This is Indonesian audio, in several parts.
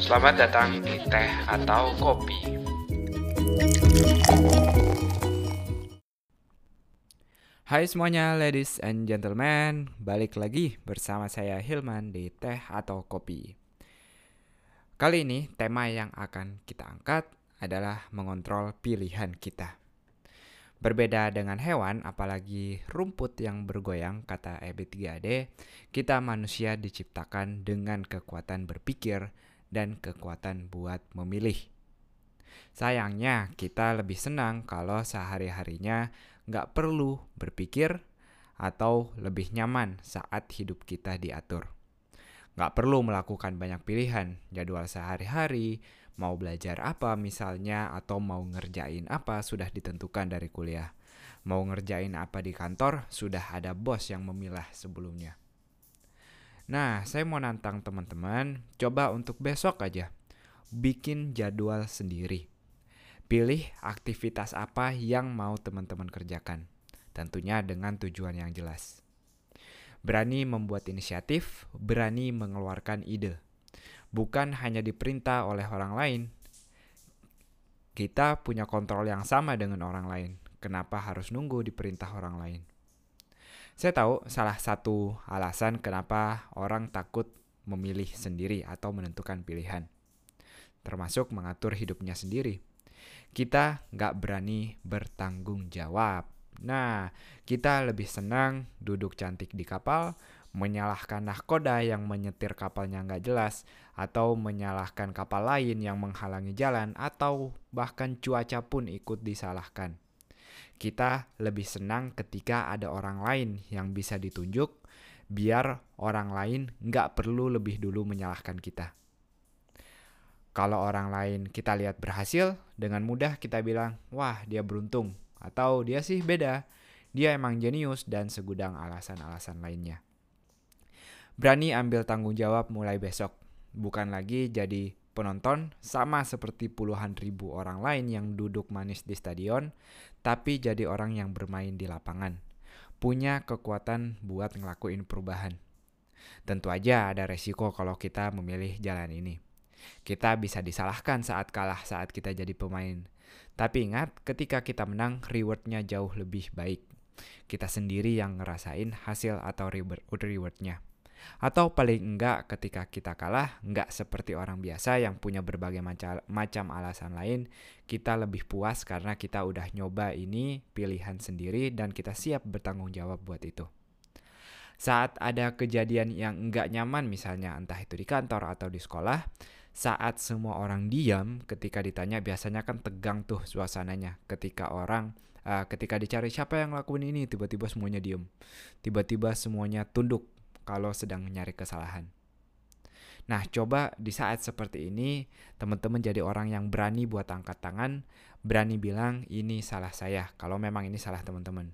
Selamat datang di teh atau kopi. Hai semuanya ladies and gentlemen, balik lagi bersama saya Hilman di teh atau kopi. Kali ini tema yang akan kita angkat adalah mengontrol pilihan kita. Berbeda dengan hewan, apalagi rumput yang bergoyang, kata EB3D, kita manusia diciptakan dengan kekuatan berpikir dan kekuatan buat memilih. Sayangnya, kita lebih senang kalau sehari-harinya nggak perlu berpikir atau lebih nyaman saat hidup kita diatur. Nggak perlu melakukan banyak pilihan, jadwal sehari-hari, mau belajar apa misalnya atau mau ngerjain apa sudah ditentukan dari kuliah. Mau ngerjain apa di kantor sudah ada bos yang memilah sebelumnya. Nah, saya mau nantang teman-teman, coba untuk besok aja bikin jadwal sendiri. Pilih aktivitas apa yang mau teman-teman kerjakan. Tentunya dengan tujuan yang jelas. Berani membuat inisiatif, berani mengeluarkan ide bukan hanya diperintah oleh orang lain. Kita punya kontrol yang sama dengan orang lain. Kenapa harus nunggu diperintah orang lain? Saya tahu salah satu alasan kenapa orang takut memilih sendiri atau menentukan pilihan, termasuk mengatur hidupnya sendiri. Kita nggak berani bertanggung jawab. Nah, kita lebih senang duduk cantik di kapal, menyalahkan nahkoda yang menyetir kapalnya nggak jelas, atau menyalahkan kapal lain yang menghalangi jalan, atau bahkan cuaca pun ikut disalahkan. Kita lebih senang ketika ada orang lain yang bisa ditunjuk, biar orang lain nggak perlu lebih dulu menyalahkan kita. Kalau orang lain kita lihat berhasil, dengan mudah kita bilang, wah dia beruntung, atau dia sih beda, dia emang jenius dan segudang alasan-alasan lainnya. Berani ambil tanggung jawab mulai besok. Bukan lagi jadi penonton sama seperti puluhan ribu orang lain yang duduk manis di stadion, tapi jadi orang yang bermain di lapangan. Punya kekuatan buat ngelakuin perubahan. Tentu aja ada resiko kalau kita memilih jalan ini. Kita bisa disalahkan saat kalah saat kita jadi pemain. Tapi ingat, ketika kita menang, rewardnya jauh lebih baik. Kita sendiri yang ngerasain hasil atau rewardnya. Atau paling enggak ketika kita kalah, enggak seperti orang biasa yang punya berbagai macam, alasan lain, kita lebih puas karena kita udah nyoba ini pilihan sendiri dan kita siap bertanggung jawab buat itu. Saat ada kejadian yang enggak nyaman misalnya entah itu di kantor atau di sekolah, saat semua orang diam ketika ditanya biasanya kan tegang tuh suasananya. Ketika orang uh, ketika dicari siapa yang lakuin ini tiba-tiba semuanya diem. Tiba-tiba semuanya tunduk kalau sedang nyari kesalahan. Nah, coba di saat seperti ini, teman-teman jadi orang yang berani buat angkat tangan, berani bilang ini salah saya, kalau memang ini salah teman-teman.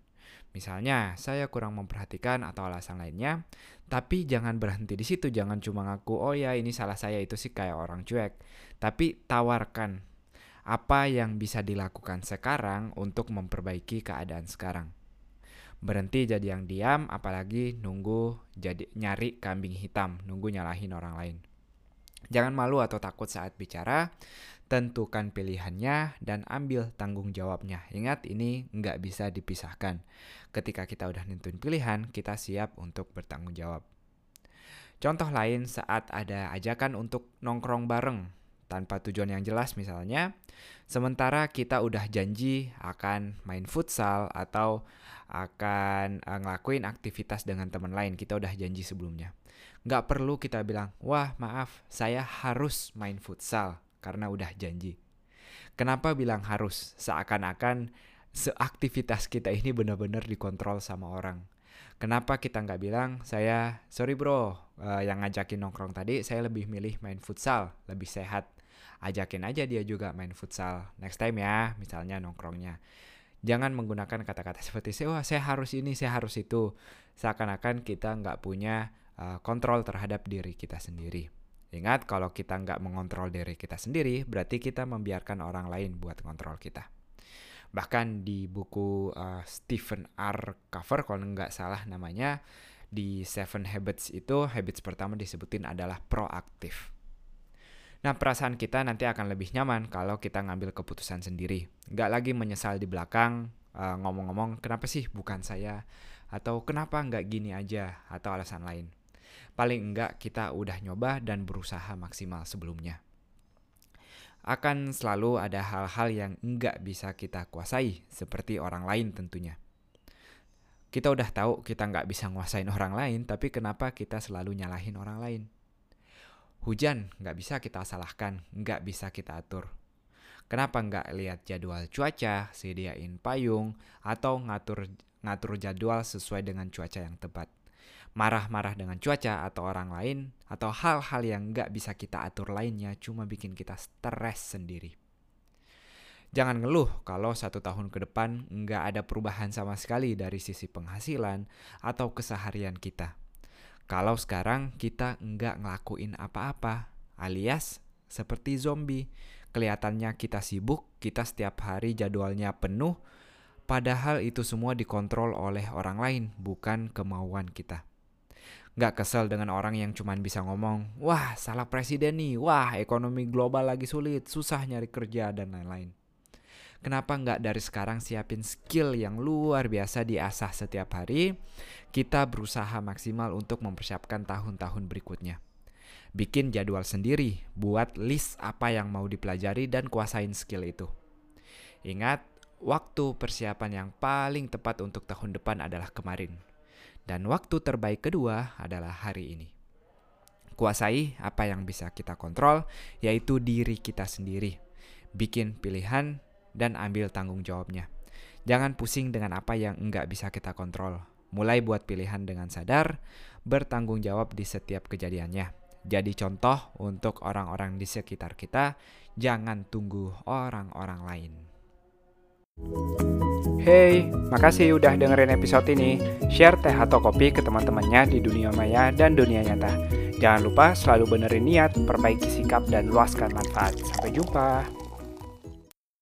Misalnya, saya kurang memperhatikan atau alasan lainnya, tapi jangan berhenti di situ, jangan cuma ngaku, oh ya ini salah saya, itu sih kayak orang cuek. Tapi tawarkan apa yang bisa dilakukan sekarang untuk memperbaiki keadaan sekarang berhenti jadi yang diam apalagi nunggu jadi nyari kambing hitam nunggu nyalahin orang lain. Jangan malu atau takut saat bicara tentukan pilihannya dan ambil tanggung jawabnya. Ingat ini nggak bisa dipisahkan. Ketika kita udah nentuin pilihan kita siap untuk bertanggung jawab. Contoh lain saat ada ajakan untuk nongkrong bareng tanpa tujuan yang jelas misalnya sementara kita udah janji akan main futsal atau akan uh, ngelakuin aktivitas dengan teman lain. Kita udah janji sebelumnya. Nggak perlu kita bilang, wah maaf, saya harus main futsal karena udah janji. Kenapa bilang harus? Seakan-akan seaktivitas kita ini benar-benar dikontrol sama orang. Kenapa kita nggak bilang, saya sorry bro, uh, yang ngajakin nongkrong tadi, saya lebih milih main futsal, lebih sehat. Ajakin aja dia juga main futsal. Next time ya, misalnya nongkrongnya jangan menggunakan kata-kata seperti wah saya harus ini saya harus itu seakan-akan kita nggak punya uh, kontrol terhadap diri kita sendiri ingat kalau kita nggak mengontrol diri kita sendiri berarti kita membiarkan orang lain buat kontrol kita bahkan di buku uh, Stephen R. Cover kalau nggak salah namanya Di Seven Habits itu, habits pertama disebutin adalah proaktif. Nah, perasaan kita nanti akan lebih nyaman kalau kita ngambil keputusan sendiri. Nggak lagi menyesal di belakang, eh, ngomong-ngomong, kenapa sih bukan saya? Atau kenapa nggak gini aja? Atau alasan lain. Paling enggak kita udah nyoba dan berusaha maksimal sebelumnya akan selalu ada hal-hal yang enggak bisa kita kuasai, seperti orang lain tentunya. Kita udah tahu kita nggak bisa nguasain orang lain, tapi kenapa kita selalu nyalahin orang lain? Hujan nggak bisa kita salahkan, nggak bisa kita atur. Kenapa nggak lihat jadwal cuaca, sediain payung, atau ngatur ngatur jadwal sesuai dengan cuaca yang tepat? marah-marah dengan cuaca atau orang lain, atau hal-hal yang nggak bisa kita atur lainnya cuma bikin kita stres sendiri. Jangan ngeluh kalau satu tahun ke depan nggak ada perubahan sama sekali dari sisi penghasilan atau keseharian kita. Kalau sekarang kita nggak ngelakuin apa-apa, alias seperti zombie, kelihatannya kita sibuk, kita setiap hari jadwalnya penuh, padahal itu semua dikontrol oleh orang lain, bukan kemauan kita. Nggak kesel dengan orang yang cuma bisa ngomong, wah salah presiden nih, wah ekonomi global lagi sulit, susah nyari kerja, dan lain-lain. Kenapa nggak dari sekarang siapin skill yang luar biasa diasah setiap hari? Kita berusaha maksimal untuk mempersiapkan tahun-tahun berikutnya. Bikin jadwal sendiri, buat list apa yang mau dipelajari dan kuasain skill itu. Ingat, waktu persiapan yang paling tepat untuk tahun depan adalah kemarin dan waktu terbaik kedua adalah hari ini. Kuasai apa yang bisa kita kontrol, yaitu diri kita sendiri. Bikin pilihan dan ambil tanggung jawabnya. Jangan pusing dengan apa yang enggak bisa kita kontrol. Mulai buat pilihan dengan sadar, bertanggung jawab di setiap kejadiannya. Jadi contoh untuk orang-orang di sekitar kita, jangan tunggu orang-orang lain. Hey, makasih udah dengerin episode ini. Share teh atau kopi ke teman-temannya di dunia maya dan dunia nyata. Jangan lupa selalu benerin niat, perbaiki sikap, dan luaskan manfaat. Sampai jumpa.